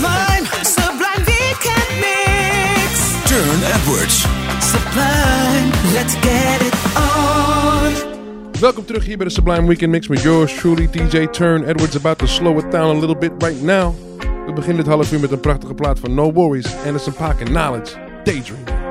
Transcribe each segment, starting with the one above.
sublime, sublime, Weekend mix. Turn Edwards. Sublime, let's get it on. Welkom terug hier bij de Sublime Weekend Mix met yours truly DJ Turn Edwards. About to slow it down a little bit right now. We beginnen het half uur met een prachtige plaat van No Worries, Anderson Park en Knowledge, Daydream.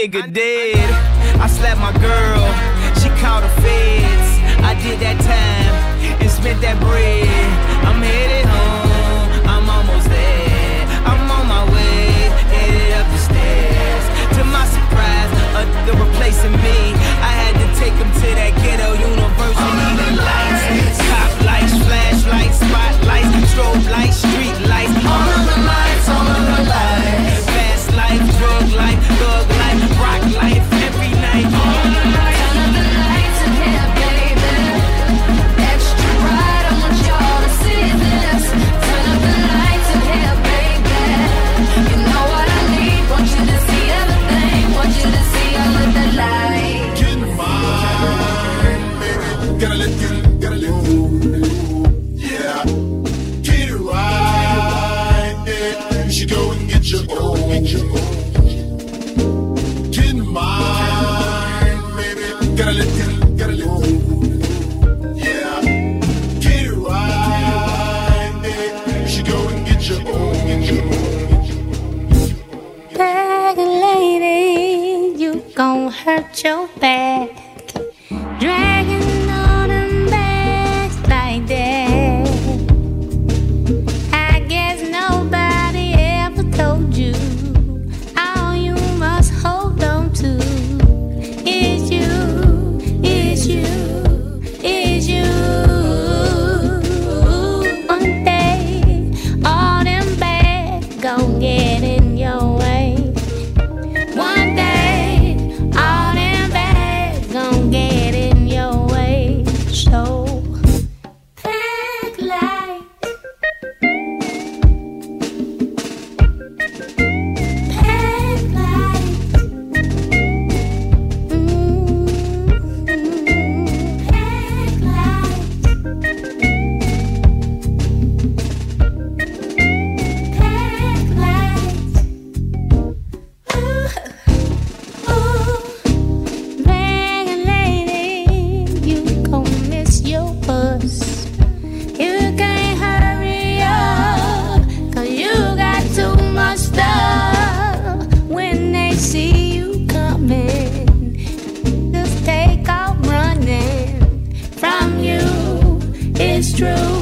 nigga dead. I slapped my girl, she caught the feds. I did that time and spent that bread. I'm headed home, I'm almost there. I'm on my way, headed up the stairs. To my surprise, uh, they're replacing me. I had to take him to that ghetto university. Lights, top lights, flashlights, spotlights, strobe lights. true.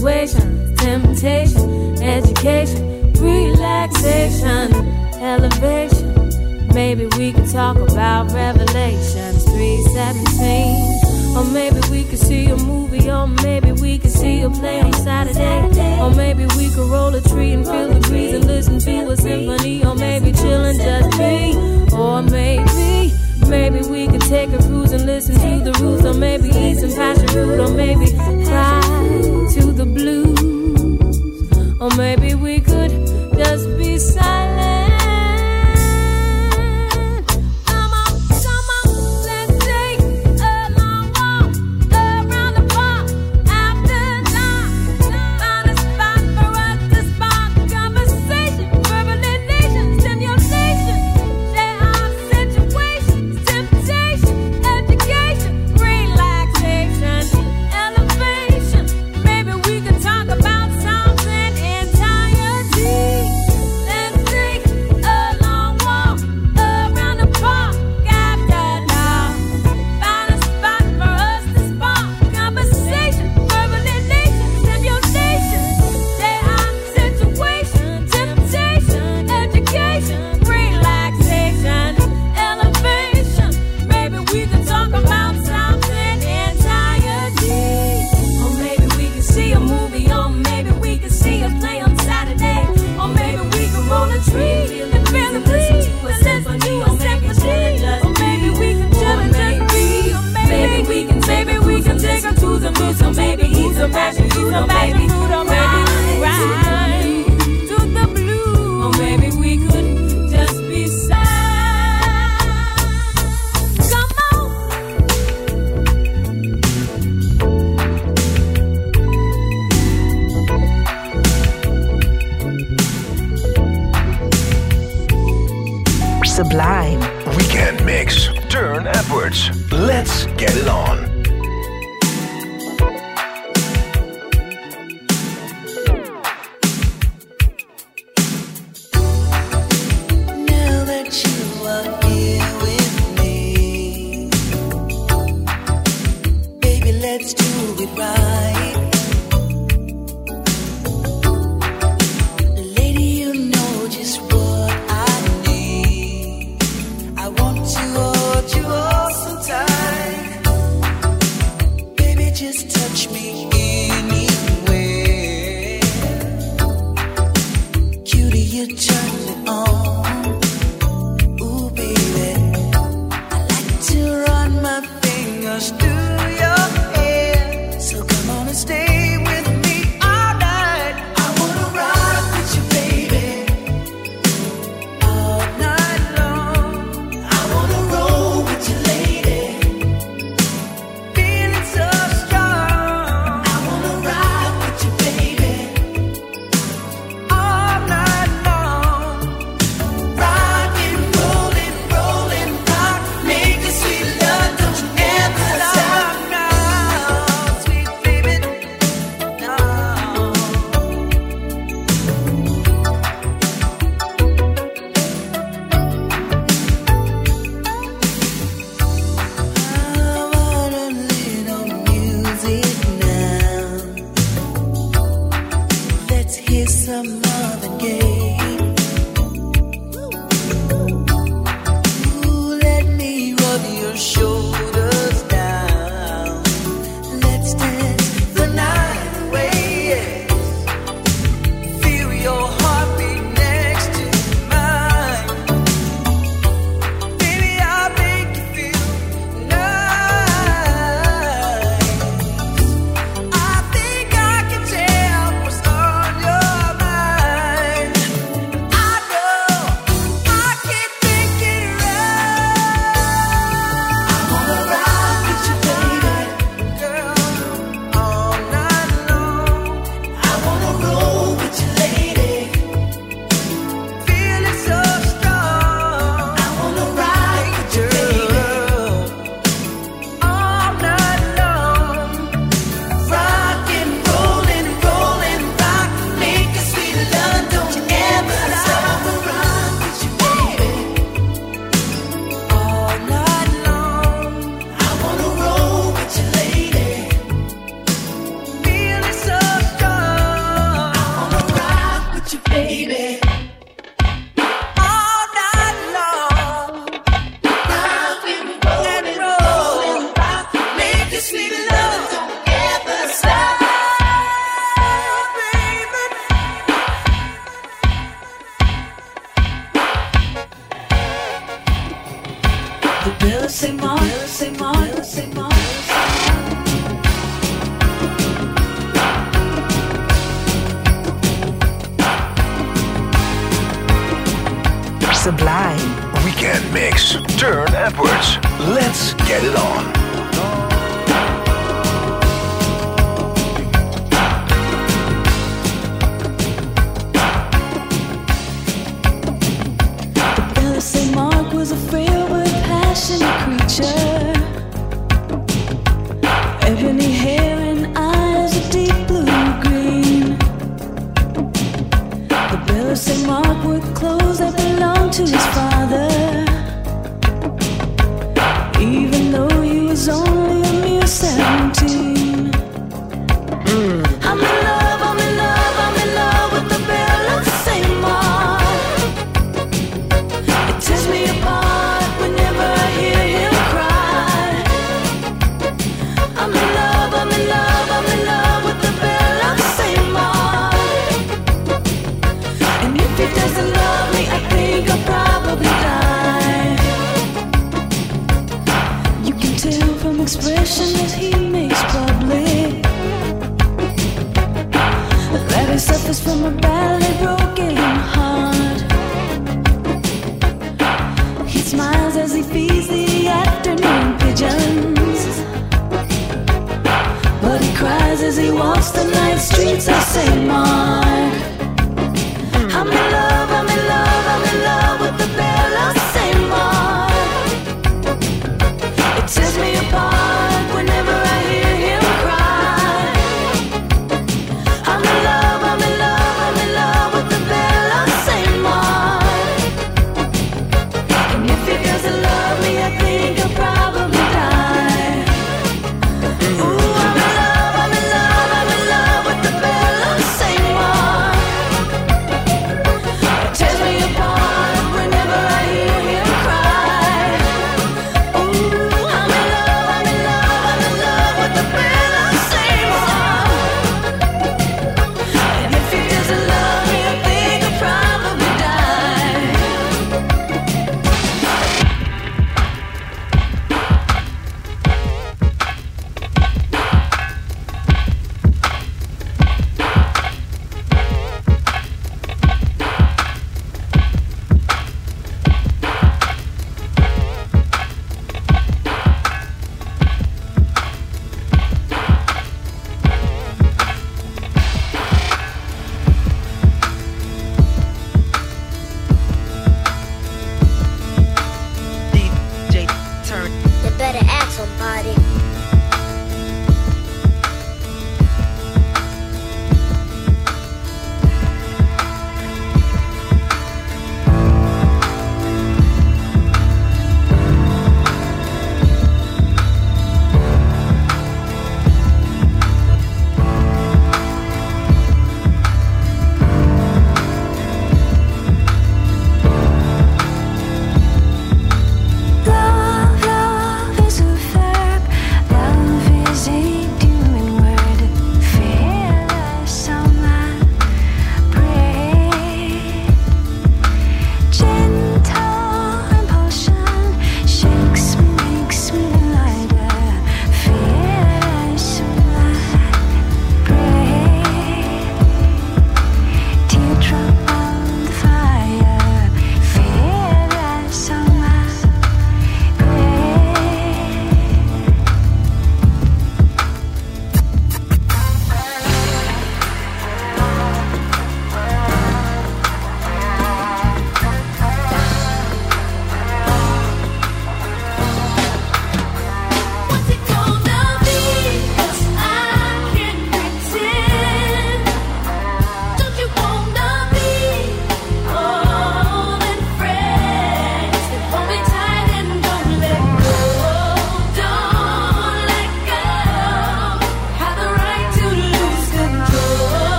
temptation, education, relaxation, elevation. Maybe we can talk about Revelations 317. Or maybe we could see a movie, or maybe we could see a play on Saturday. Or maybe we could roll a tree and feel the breeze and listen to a symphony. Or maybe chill and just be. Or maybe maybe we could take a cruise and listen to the rules, or maybe eat some passion fruit, or maybe fly to the blues, or maybe we could just be silent.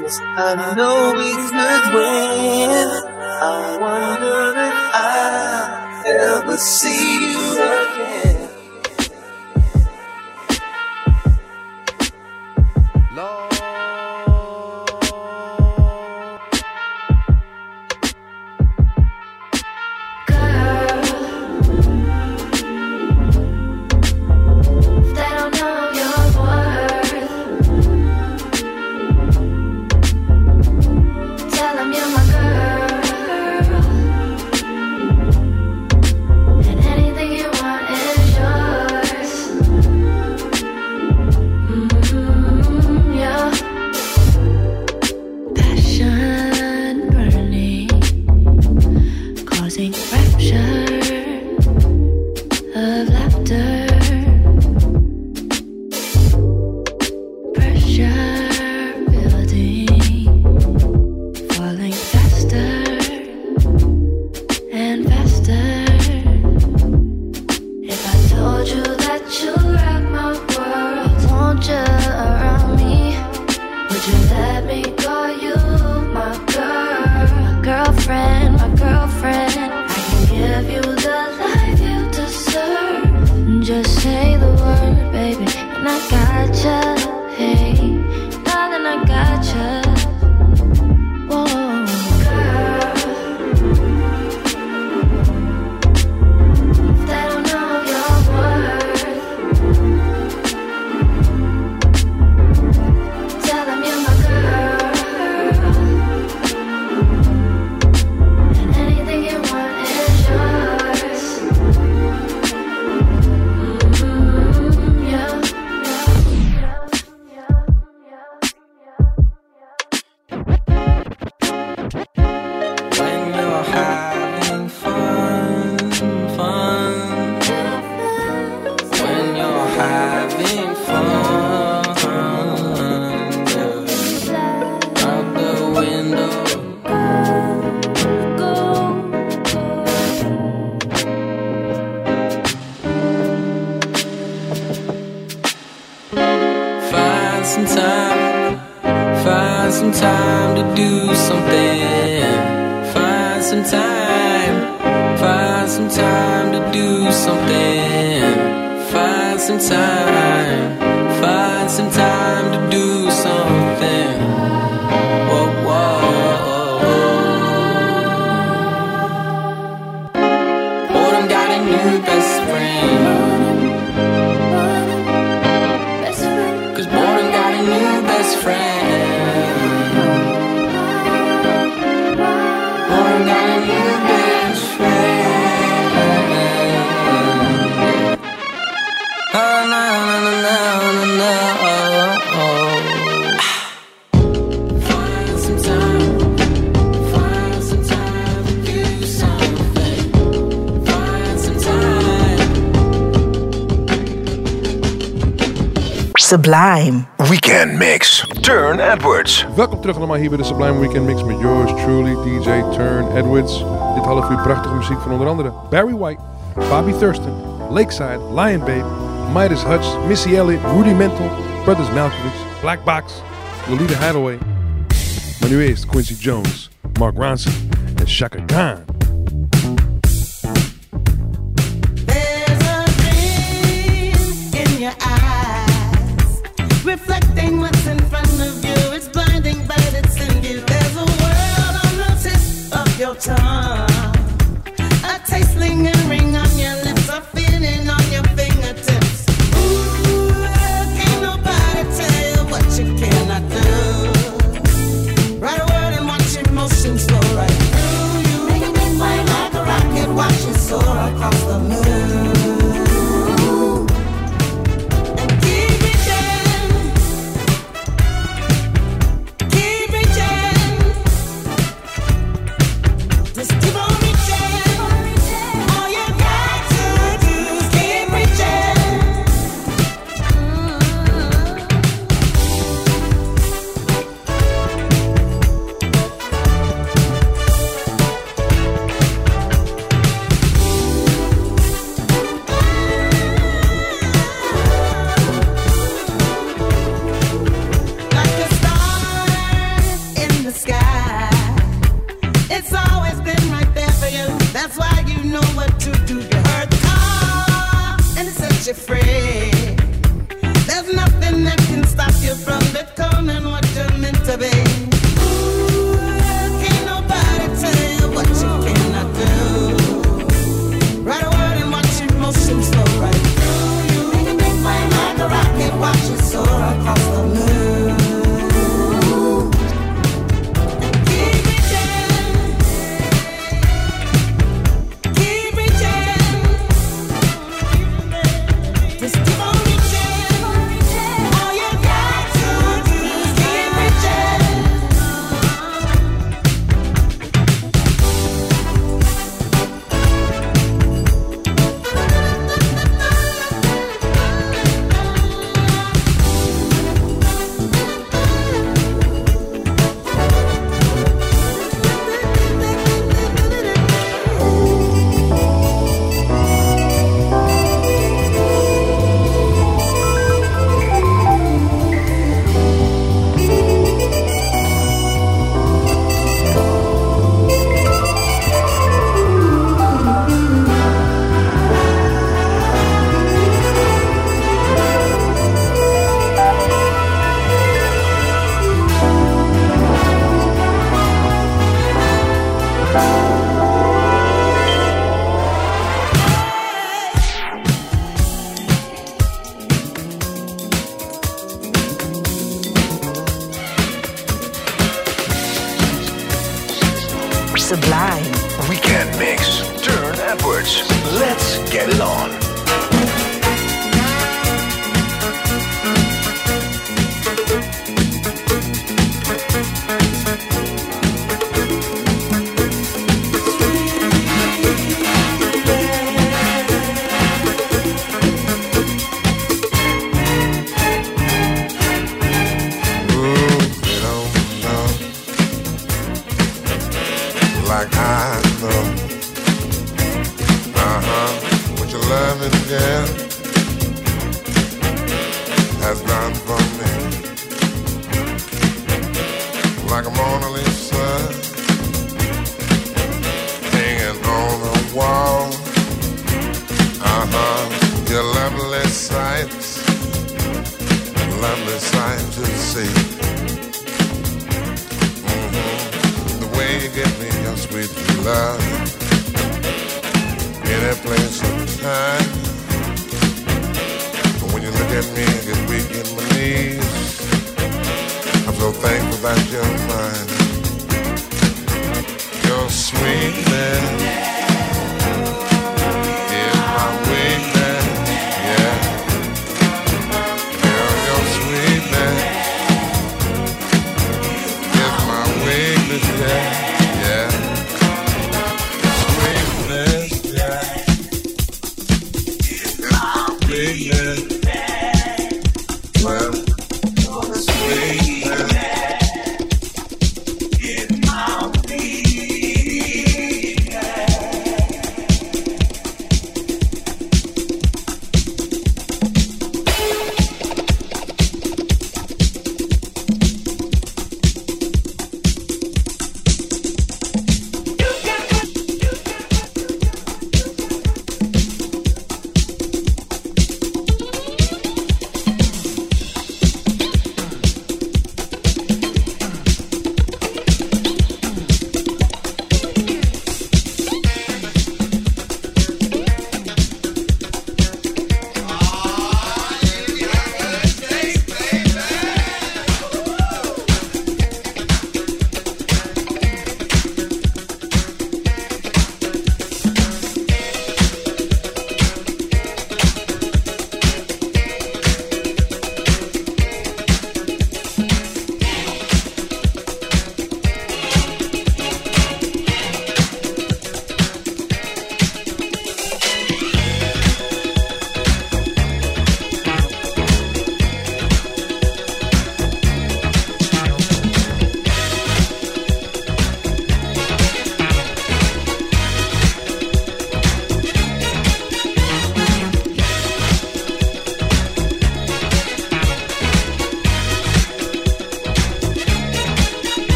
places I know we could win. I wonder if I ever see. Sublime. Weekend Mix. Turn Edwards. Welkom terug allemaal hier bij de Sublime Weekend Mix met yours truly, DJ Turn Edwards. Dit half uur prachtige muziek van onder andere Barry White, Bobby Thurston, Lakeside, Lion Babe, Midas Hutch, Missy Elliott, Rudy Mental, Brothers Malkovich, Black Box, Lolita Hathaway. Maar nu eerst Quincy Jones, Mark Ronson en Shaka Khan.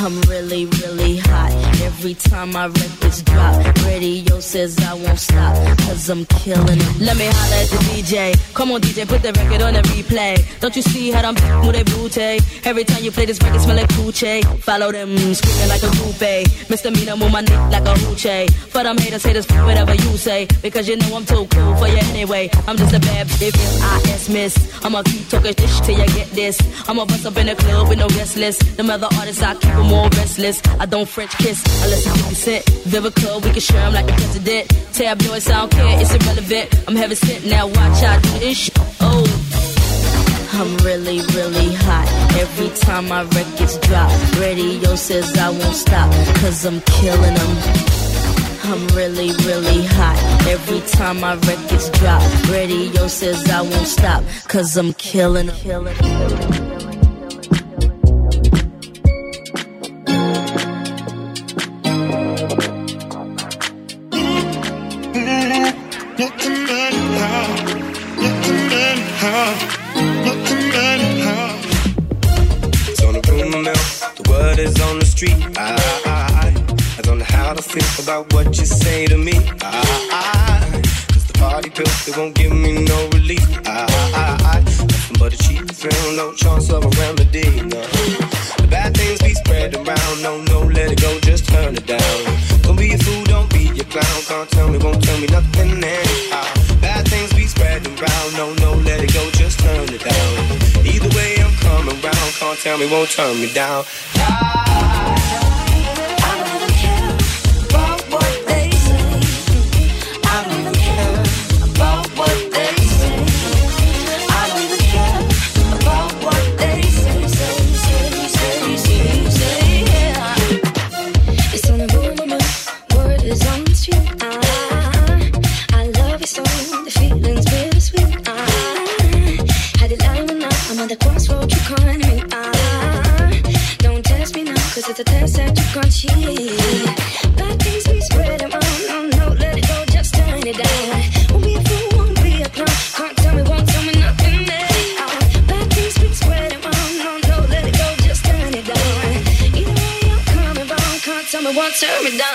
I'm really, really hot. Every time my records drop, radio says I won't stop. Cause I'm killing it. Let me holler at the DJ. Come on, DJ, put the record on the replay. Don't you see how I'm with a booty? Every time you play this record, smell like coochie. Follow them, screaming like a groupie. Eh? Misdemeanor, move my neck like a hoochie. For them haters, haters, whatever you say. Because you know I'm too cool for you anyway. I'm just a bad bitch, I.S. miss. I'ma keep talking this till you get this. I'ma bust up in the club with no restless. Them other artists, I keep them all restless. I don't French kiss unless it's 50 cent. Vivica, we can share 'em like the president. Tabloids, I don't care, it's irrelevant. I'm heaven sent, now watch I do this shit. Oh. I'm really, really hot. Every time my records drop, radio says I won't stop. Cause I'm killing them. I'm really, really hot. Every time my records drop, radio says I won't stop. Cause I'm killing, killing, killing. It's on the rumor mill, the word is on the street. I, don't know how to feel about what you say to me. I, Cause the party pills, they won't give me no relief. I, nothing but a cheap thrill, no chance of a remedy. The bad things be spread around, no, no, let it go, just turn it down. Don't be a fool, don't be a clown, can't tell me, won't tell me nothing. Bad be spreading around, no, no, let it go, just turn it down. Either way, I'm coming round, can't tell me, won't turn me down. It's crossroad you're calling me on. Don't test me now, cause it's a test that you can't cheat. Bad things be spread them no, no, let it go, just turn it down. Won't be a fool, won't be a clown, can't tell me, won't tell me nothing there. Bad things be spread them no, no, let it go, just turn it down. Either way, I'm coming wrong, can't tell me, won't turn me down.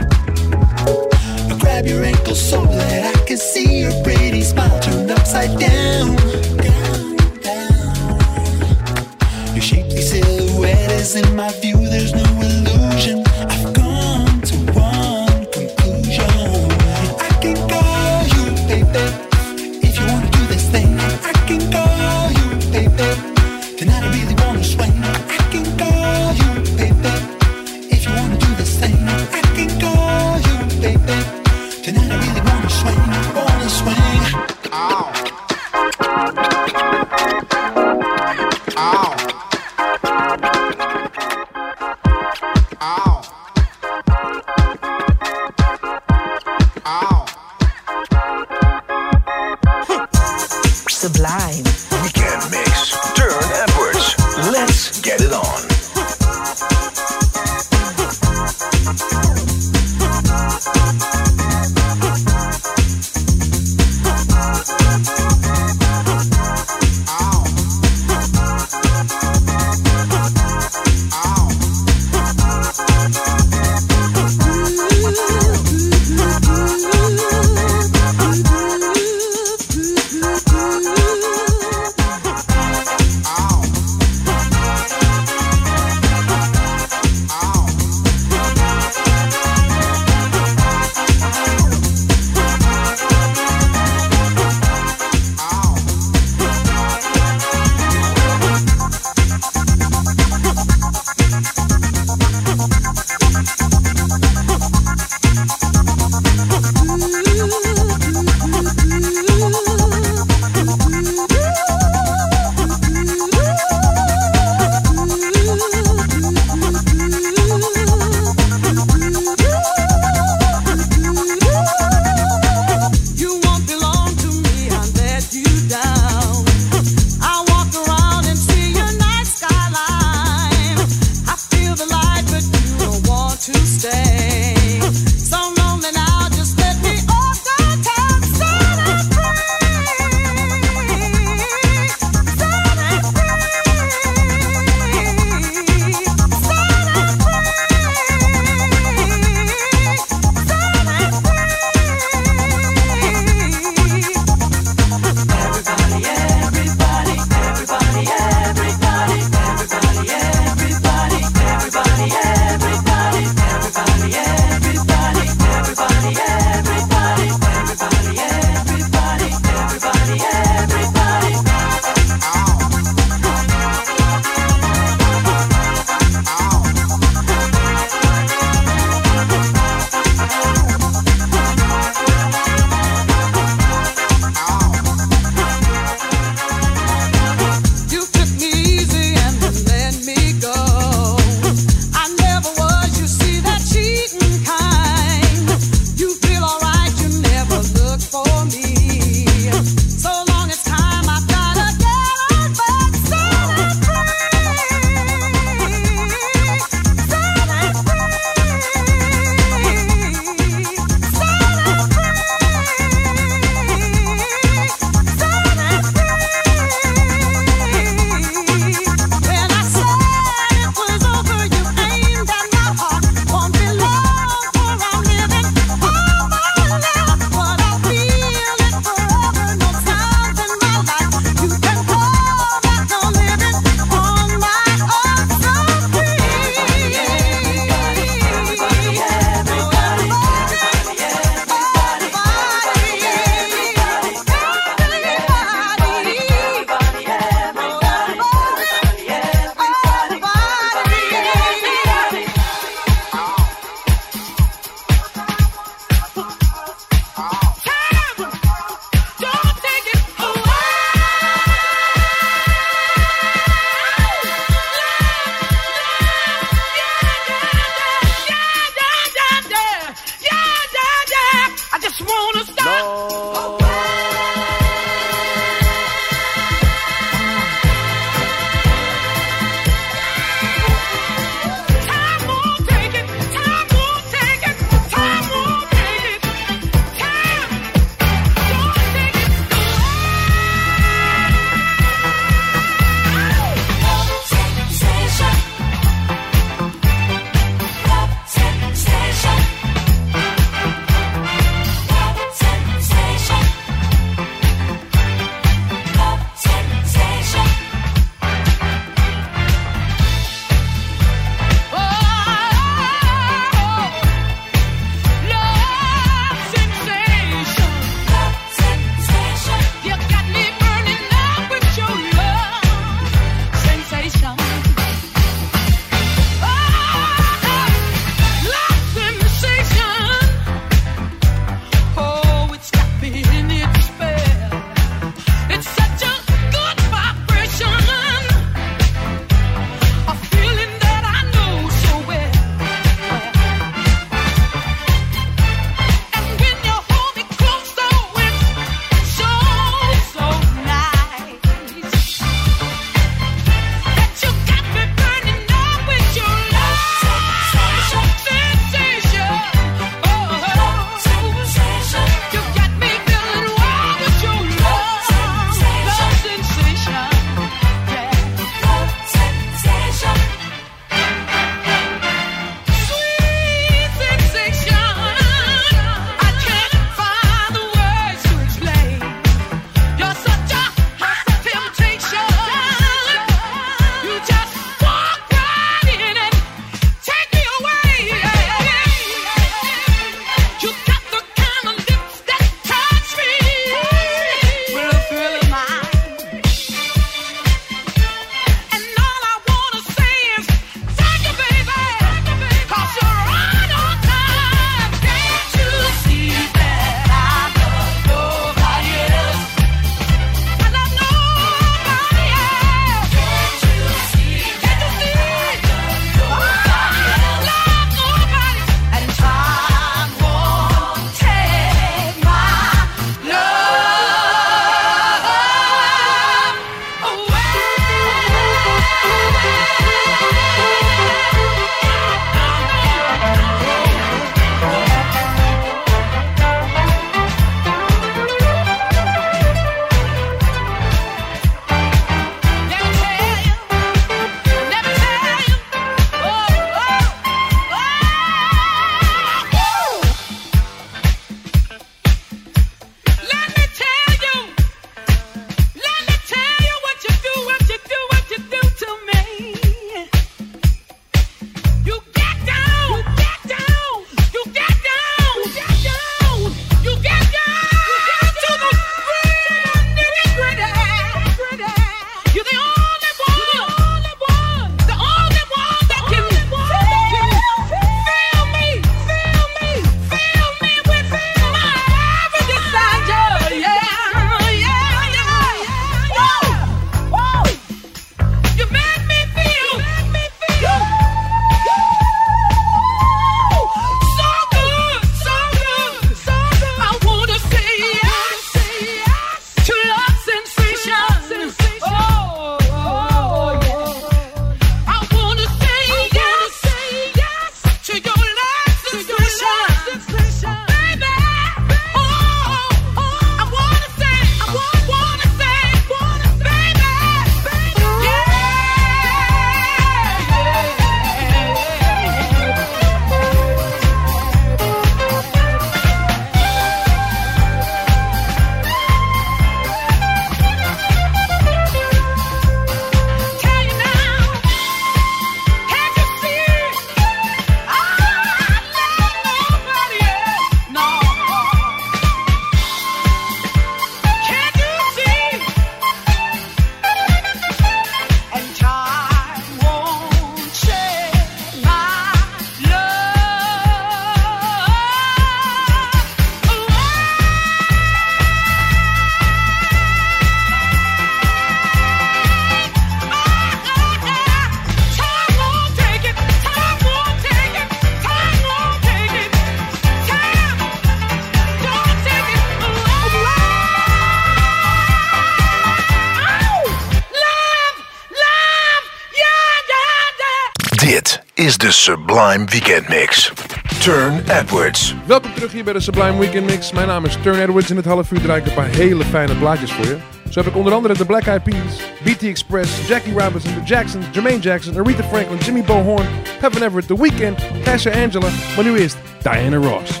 de Sublime Weekend Mix. Turn Edwards. Welkom terug hier bij de Sublime Weekend Mix. Mijn naam is Turn Edwards. In het half uur draai ik een paar hele fijne plaatjes voor je. Zo heb ik onder andere de Black Eyed Peas, BT Express, Jackie Robinson, The Jacksons, Jermaine Jackson, Aretha Franklin, Jimmy Bohorn, Heaven Everett, The Weeknd, Tasha Angela. Maar nu eerst Diana Ross.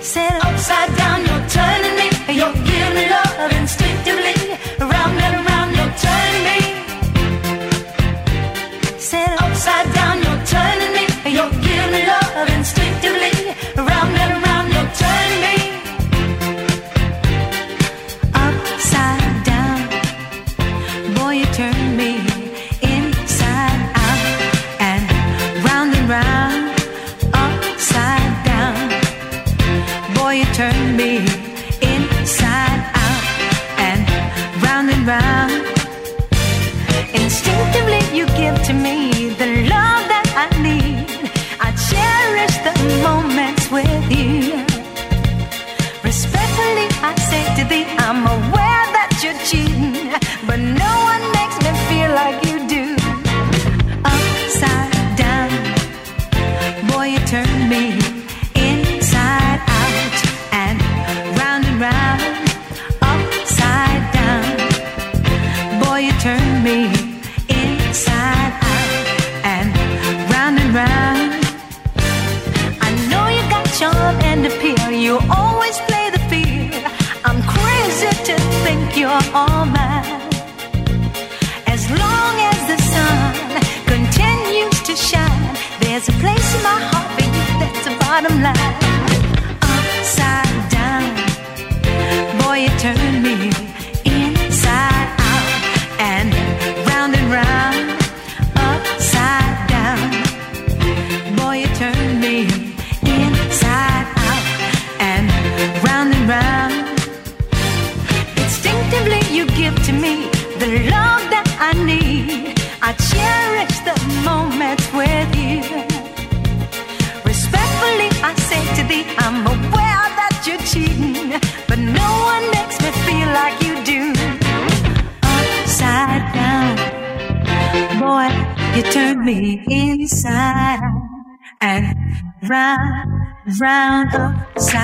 Set upside down, you're turning me, you're giving me love.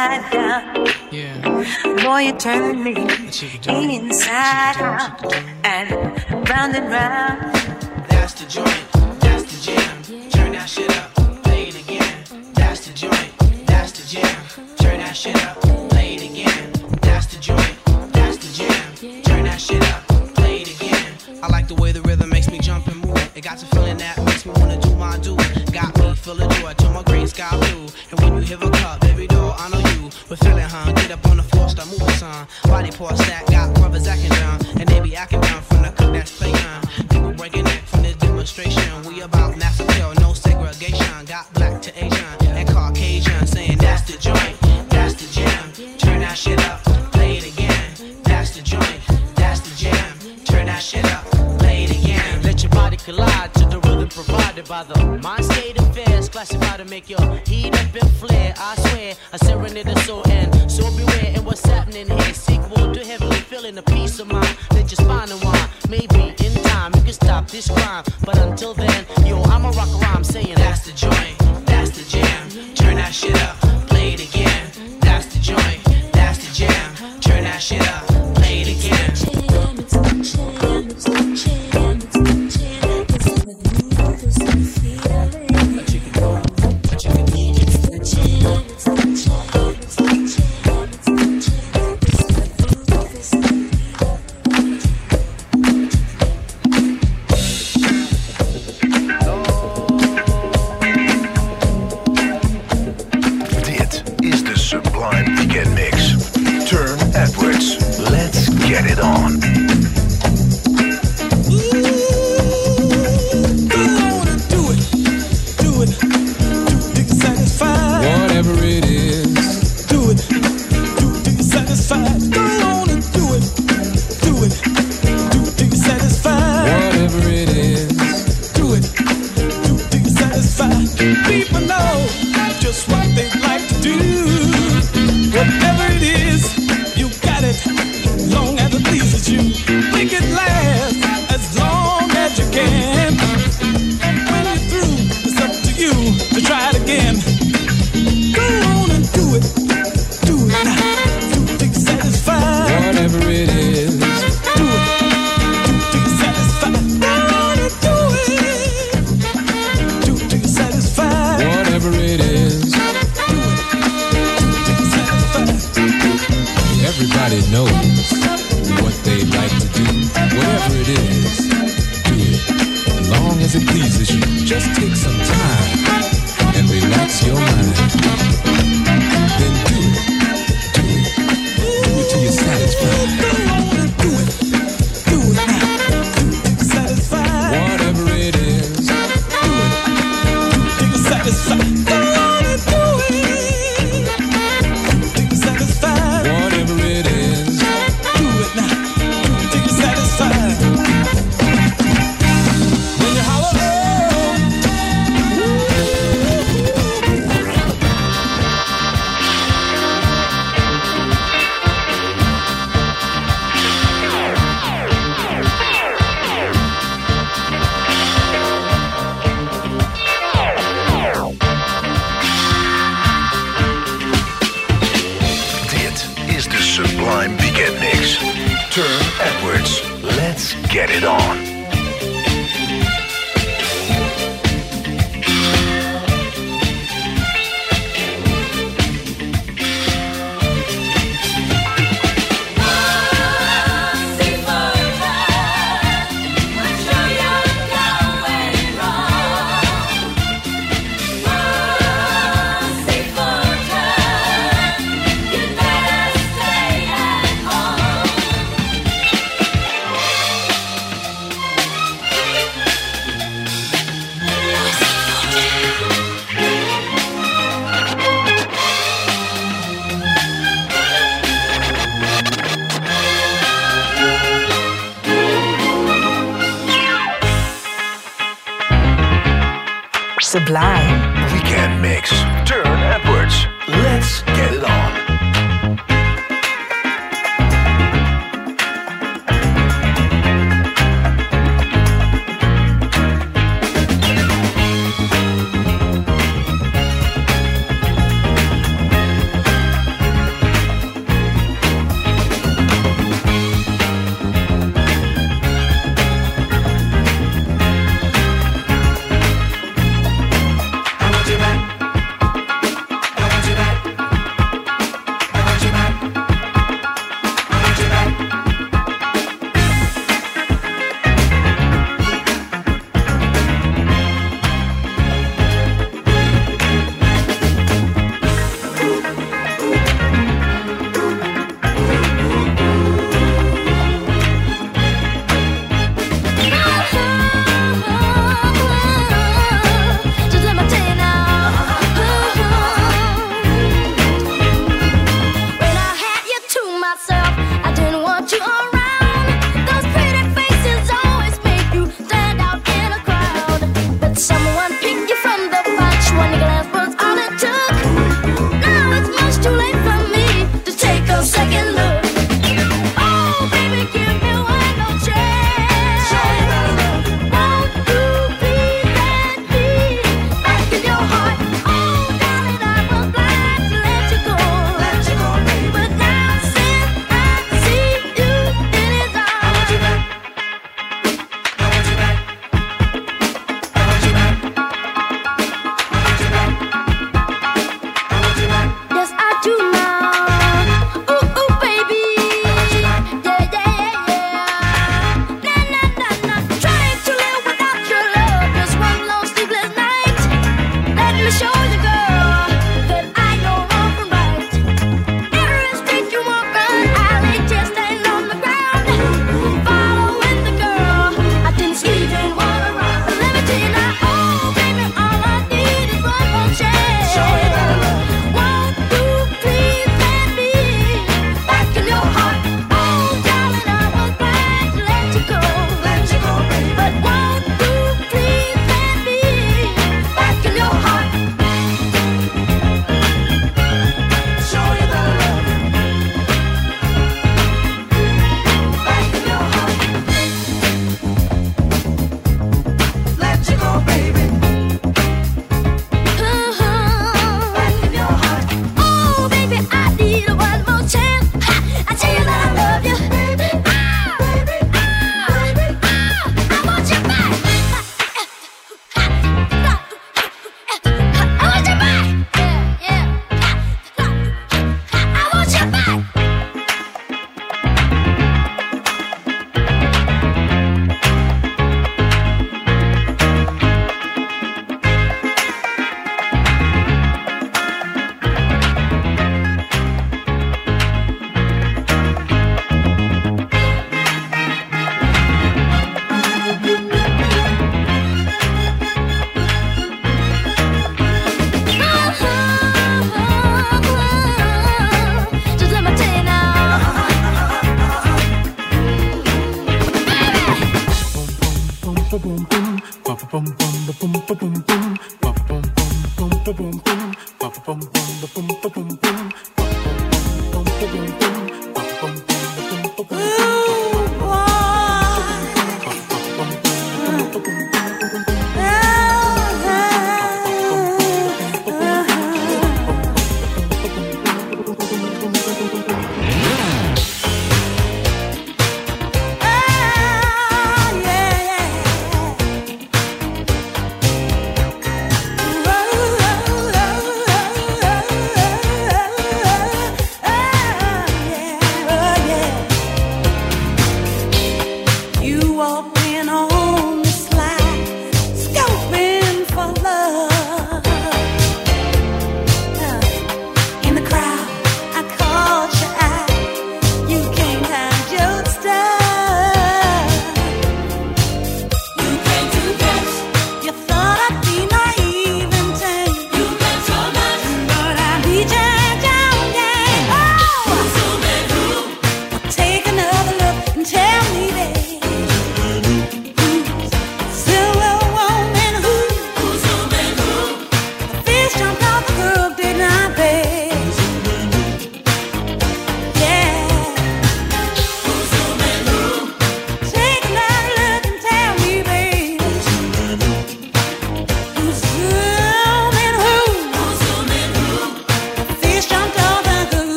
inside. Yeah. Boy, you turn me inside out and round and round. That's the joint. That's the jam. Turn that shit up. Play it again. That's the joint. That's the jam. Turn that shit up. posso.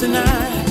With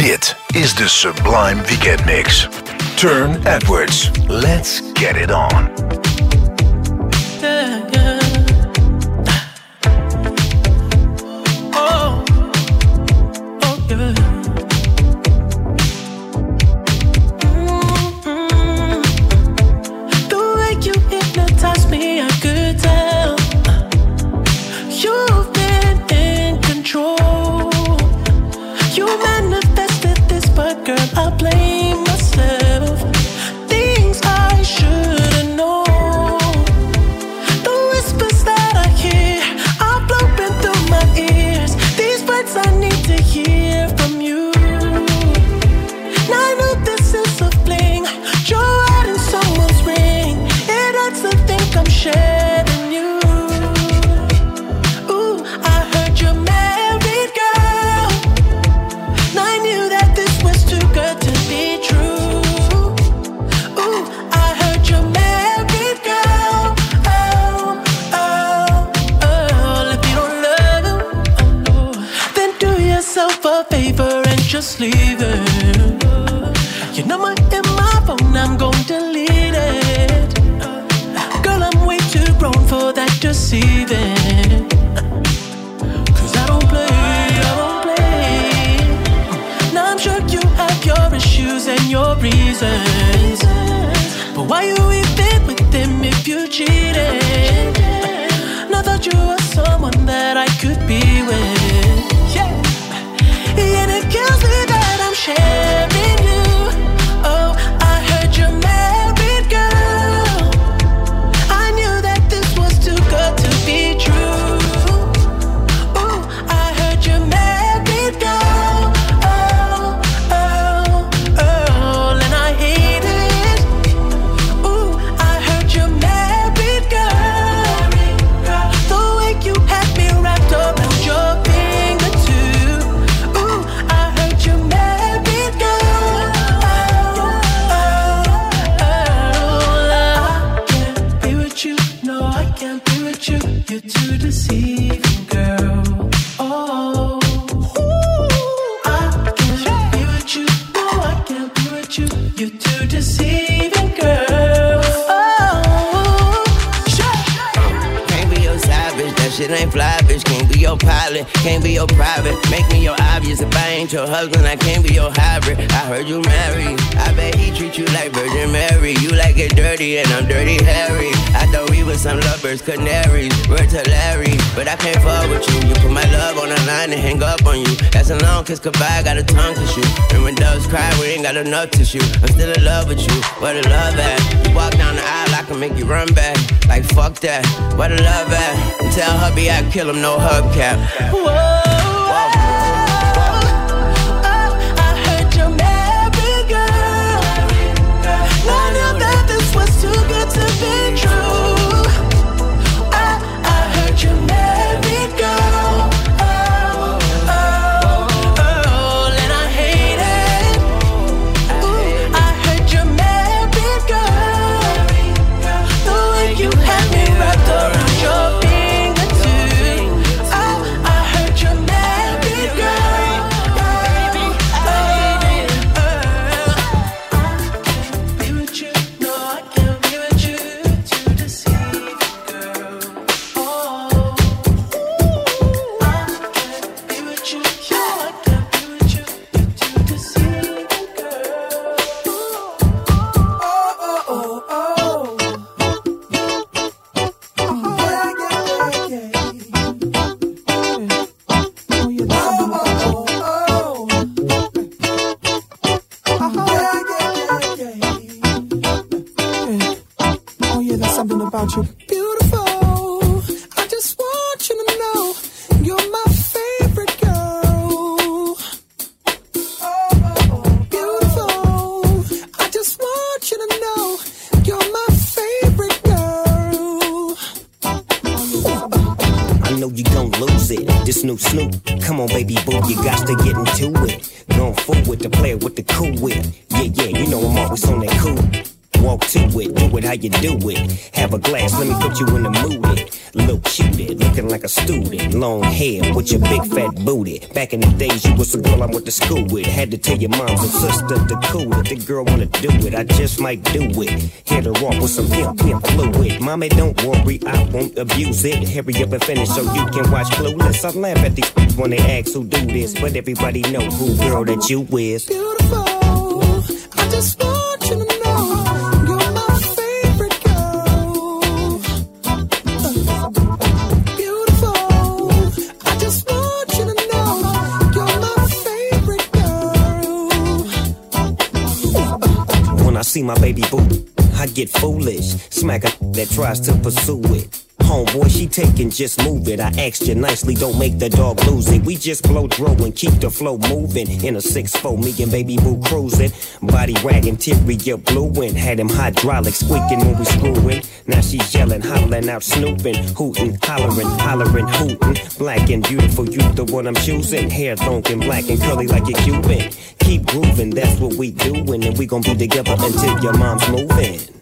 Dit is de Sublime Weekend Mix. Turne Edwards. Let's get it on. enough tissue. I'm still in love with you. Where the love at? You walk down the aisle, I can make you run back. Like fuck that. Where the love at? Tell hubby I kill him, no hubcap. Whoa. To tell your mom and sister to cool it. The girl wanna do it, I just might do it. Hit her off with some pimp, pimp fluid. Mommy, don't worry, I won't abuse it. Hurry up and finish so you can watch Clueless. I laugh at these when they ask who do this, but everybody know who girl that you is. My baby boo, I get foolish. Smack a that tries to pursue it. Homeboy, she taking, just move it. I asked you nicely, don't make the dog lose it. We just blow throw and keep the flow moving. In a 6-4, me and baby boo cruising. Body wagging, interior blueing. Had him hydraulic squeaking when we screwing. Now she's yelling, hollering out, snooping, hooting, hollering, hollering, hooting. Black and beautiful, you the one I'm choosing. Hair long and black and curly like a Cuban. Keep grooving, that's what we doing. And we gon' be together until your mom's moving.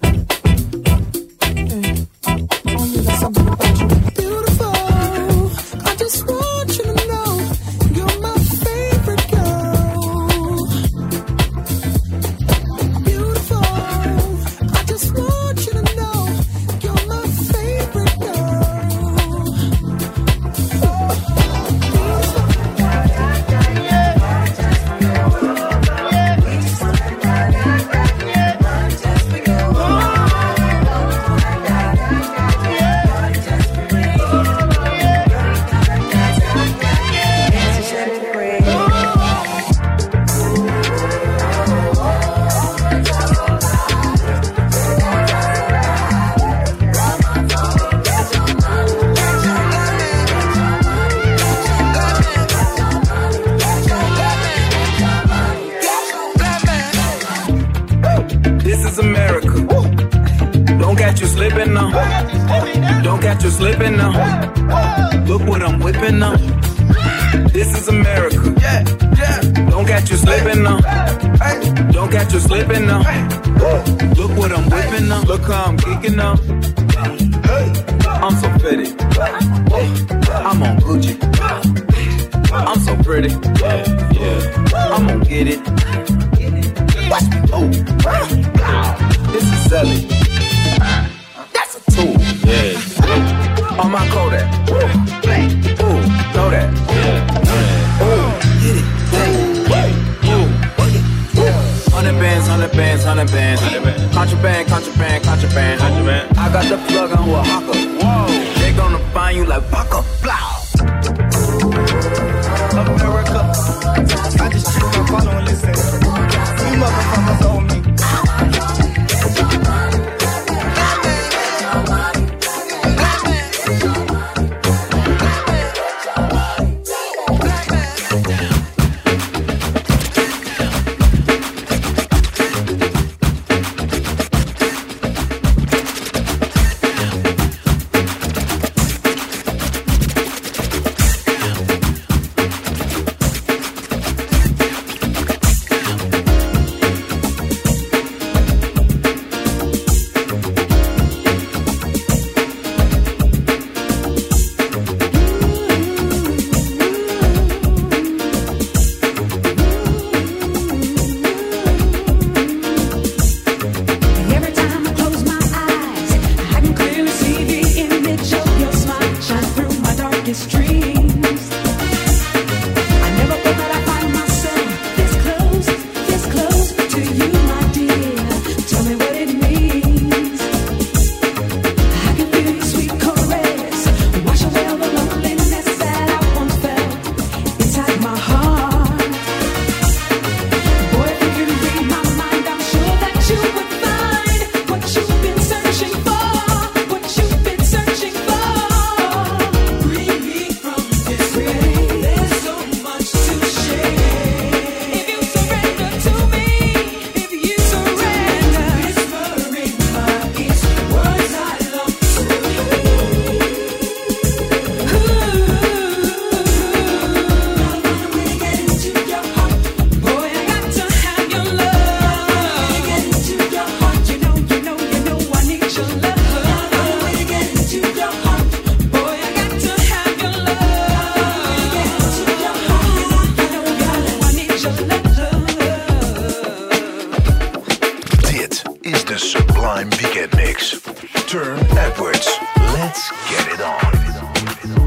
sublime beat mix. Turne Edwards. Let's get it on.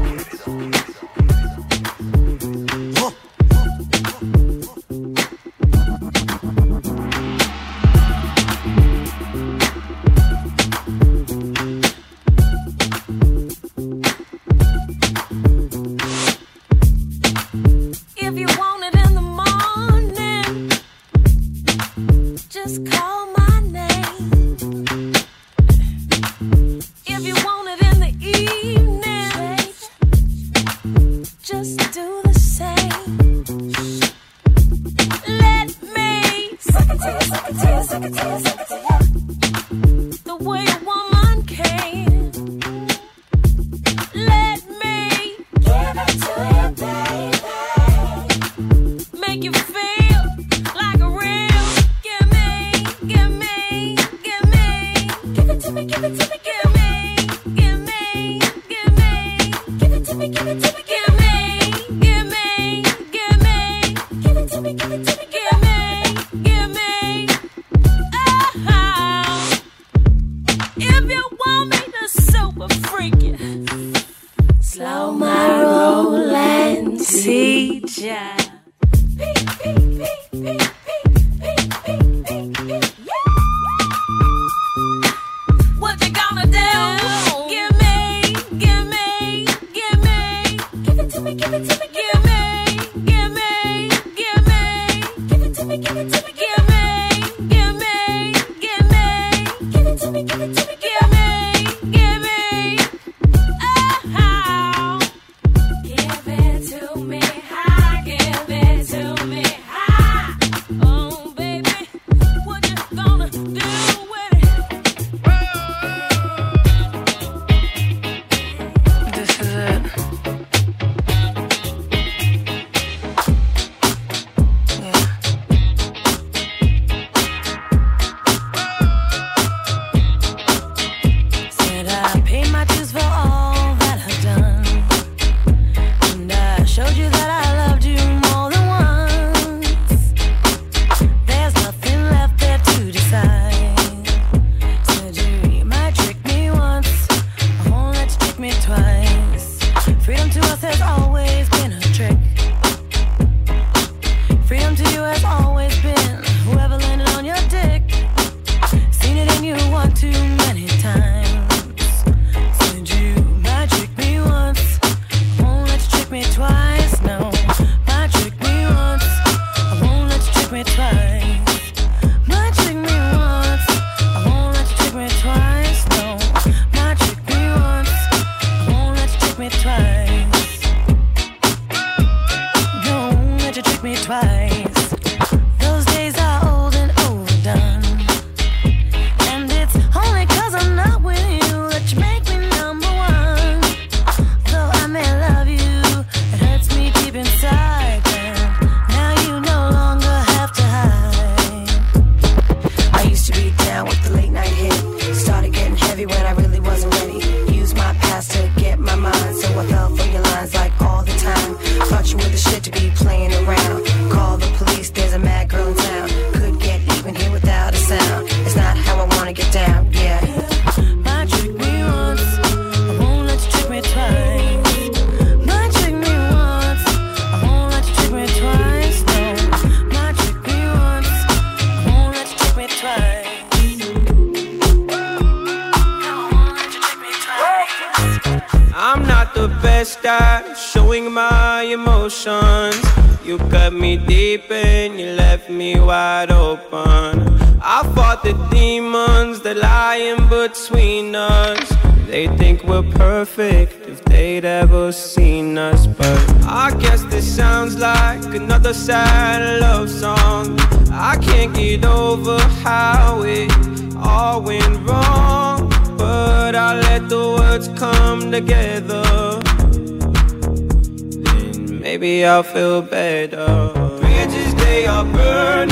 I'll feel better. Bridges, they are burning.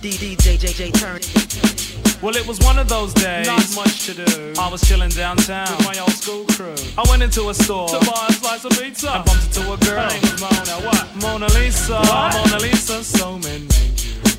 DJ Turne. Well, it was one of those days. Not much to do. I was chilling downtown With my old school crew. I went into a store To buy a slice of pizza. and bumped into a girl. Her name was Mona. What? Mona Lisa, What? Mona Lisa, so many.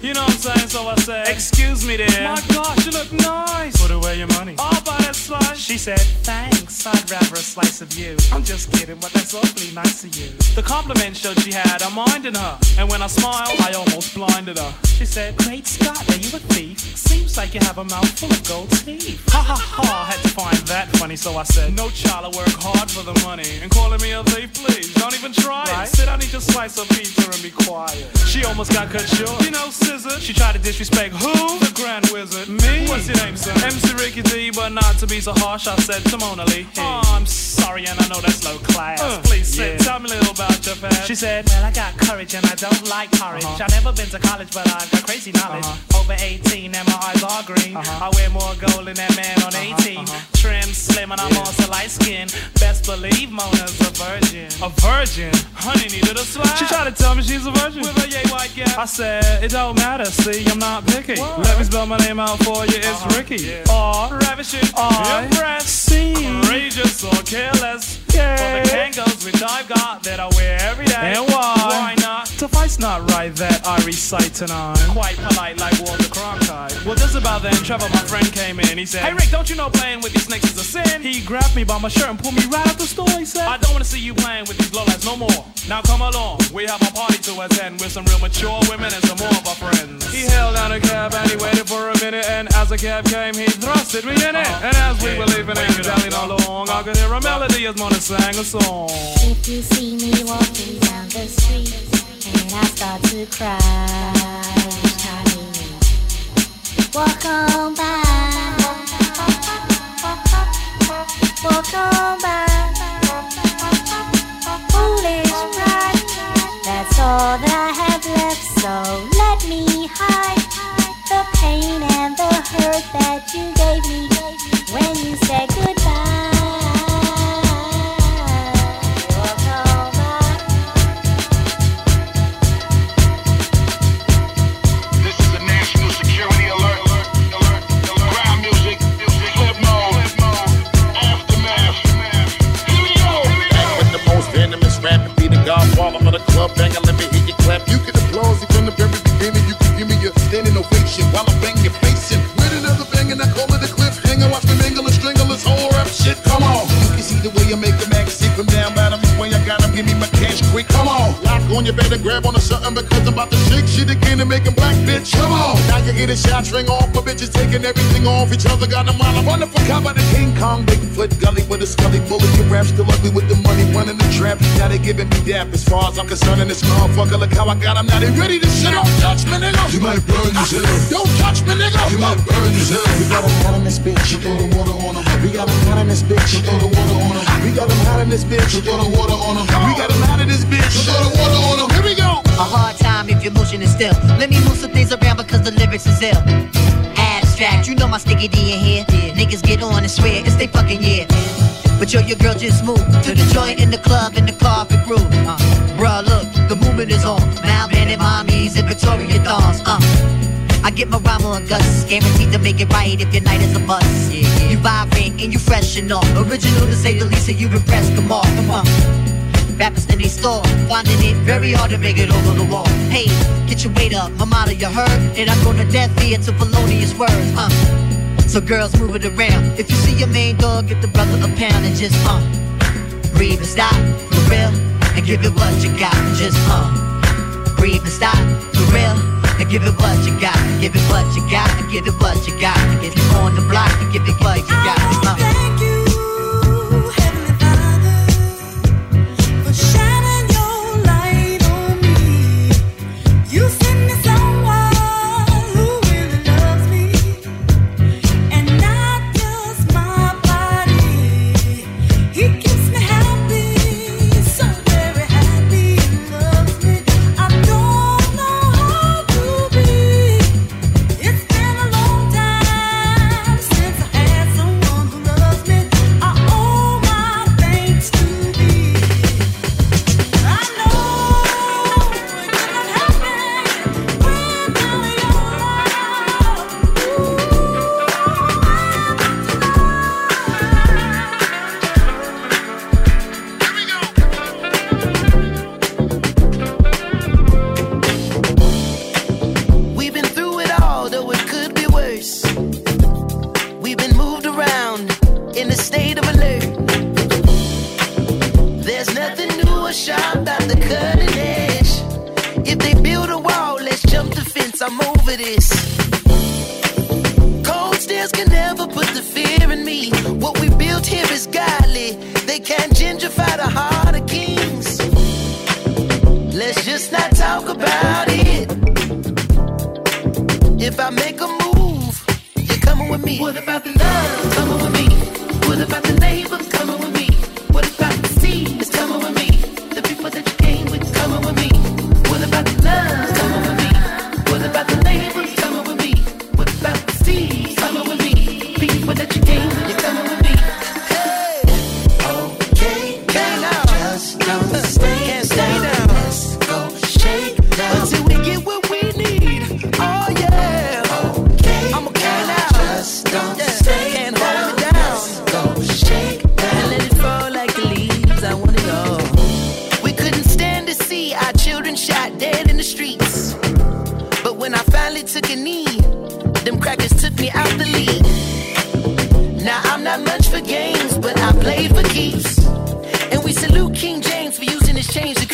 You know what I'm saying? So I said, Excuse me, dear. My gosh, you look nice. Put away your money. I'll buy that slice. She said, Thanks, I'd rather a slice of you. I'm just kidding, but that's awfully nice of you. The compliment showed she had a mind in her. And when I smiled, I almost blinded her. She said, Great Scott, are you a thief? Seems like you have a mouth full of gold teeth. Ha ha ha, I had to find that funny, so I said, No child, I work hard for the money. And calling me a thief, please, don't even try Right. it. Sit down, eat your slice of pizza and be quiet. She almost got cut short. You know, scissor. She tried to disrespect who? The Grand Wizard. Me? What's your name, son? MC Ricky D, but not to be so harsh, I said to Mona Lee. Oh, I'm sorry, and I know that's low class. Uh, Please sit, yeah. tell me a little about your past. She said, Well, I got courage and I don't like porridge. Uh-huh. I've never been to college, but I've got crazy knowledge. Over 18 and my eyes are green. Uh-huh. I wear more gold than that man on 18. Trim, slim, and I'm also light skinned. Best believe Mona's a virgin. A virgin? Honey needed a swag. She tried to tell me she's a virgin. With a yay white gap. I said, It don't matter, see, I'm not picky. Let me spell my name out for you, it's uh-huh. Ricky. R, ravishing, I, impressed, C, courageous or careless. Yeah. For the Kangols, which I've got that I wear every day. And why? Why not? Suffice not right that I recite tonight. Quite polite like Walter Cronkite. Well, just about then, Trevor, my friend, came in. He said, Hey, Rick, don't you know playing with these snakes is a sin? He grabbed me by my shirt and pulled me right out the store. He said, I don't want to see you playing with these lowlights no more. Now come along, we have a party to attend with some real mature women and some more of our friends. He held down a cab and he waited for a minute, and as the cab came, he thrusted me in it. And as we were leaving and dallying along, I could hear a melody as Mona sang a song. If you see me walking down the street and I start to cry, honey, walk on by, walk on by. Foolish pride, that's all that I have left. So let me hide the pain and the hurt that you gave me when you said goodbye. Walk on by. This is a national security alert. alert, alert. Music, flip mode, aftermath. Here we go. Back with the most venomous rap be the godfather of the club banger. Let me hear you clap. You can while I bang your face in with another bang and I call it a cliffhanger. Watch me mingle and strangle this whole rap shit. Come on, you can see the way I make better grab on to something because I'm about to shake shit again and make make 'em black, bitch. Come on. Now you get a shot ring off, but bitches taking everything off each other. Got them while I'm wonderful. How about the King Kong, Bigfoot, gully with a scully bullet. Your rap still ugly with the money running the trap. Now they giving me dap as far as I'm concerned in this motherfucker. Look how I got 'em. Now they ready to shit. Don't touch me, nigga. You might burn yourself. Don't touch me, nigga. You might burn yourself. We got 'em hot in this bitch. We got 'em hot in this bitch. We got 'em hot in this bitch. We got 'em hot in this bitch. Here we go. A hard time if your motion is still. Let me move some things around because the lyrics is ill. Abstract, you know my sticky D in here. Niggas get on and swear it's they fucking year. But yo, your girl just moved to the joint in the club in the carpet groove. Uh, bruh, look, the movement is on. Now bandit mommies and Victoria thongs. Uh, I get my rhyme on guts, guaranteed to make it right if your night is a bust. You vibrate and you fresh and all. Original to say the least, and you impress. Come on, come on. Rappers in they store, finding it very hard to make it over the wall. Hey, get your weight up, motto you heard, and I'm gonna death ear to felonious words. Uh. So girls move it around. If you see your main dog, get the brother a pound and just uh breathe and stop for real, and give it what you got. Just uh breathe and stop for real, and give it what you got. Give it what you got, give it what you got. If you on the block, give it what you got.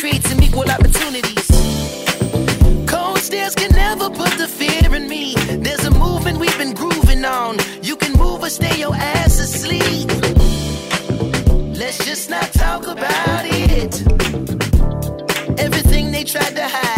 Create some equal opportunities. Cold stairs can never put the fear in me. There's a movement we've been grooving on. You can move or stay your ass asleep. Let's just not talk about it. Everything they tried to hide,